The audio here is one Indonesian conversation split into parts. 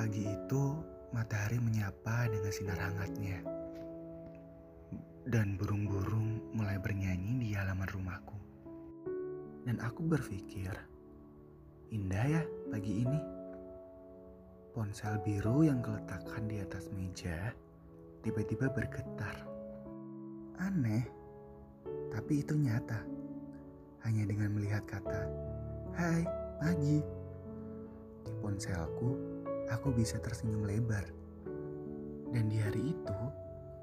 Pagi itu matahari menyapa dengan sinar hangatnya. Dan burung-burung mulai bernyanyi di halaman rumahku. Dan aku berpikir, indah ya pagi ini. Ponsel biru yang keletakan di atas meja tiba-tiba bergetar. Aneh, tapi itu nyata. Hanya dengan melihat kata, Hai, pagi. Di ponselku, aku bisa tersenyum lebar. Dan di hari itu,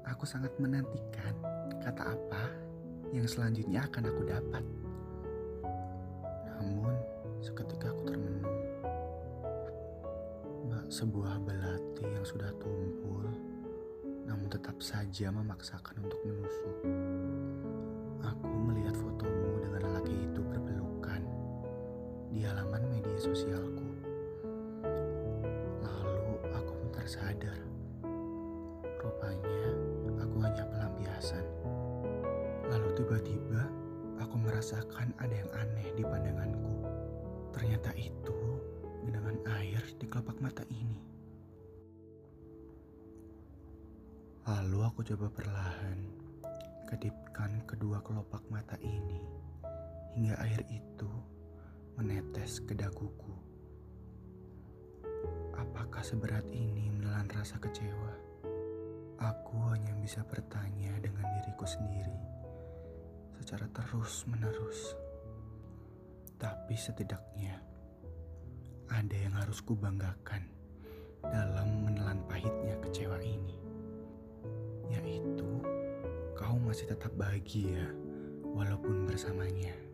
aku sangat menantikan kata apa yang selanjutnya akan aku dapat. Namun, seketika aku termenung. Sebuah belati yang sudah tumpul, namun tetap saja memaksakan untuk menusuk. Aku melihat fotomu dengan lelaki itu berpelukan di halaman media sosialku. Tersadar. Rupanya aku hanya pelampiasan. Lalu tiba-tiba aku merasakan ada yang aneh di pandanganku. Ternyata itu genangan air di kelopak mata ini. Lalu aku coba perlahan kedipkan kedua kelopak mata ini hingga air itu menetes ke daguku. Apakah seberat ini menelan rasa kecewa? Aku hanya bisa bertanya dengan diriku sendiri secara terus-menerus. Tapi setidaknya ada yang harus kubanggakan dalam menelan pahitnya kecewa ini. Yaitu kau masih tetap bahagia walaupun bersamanya.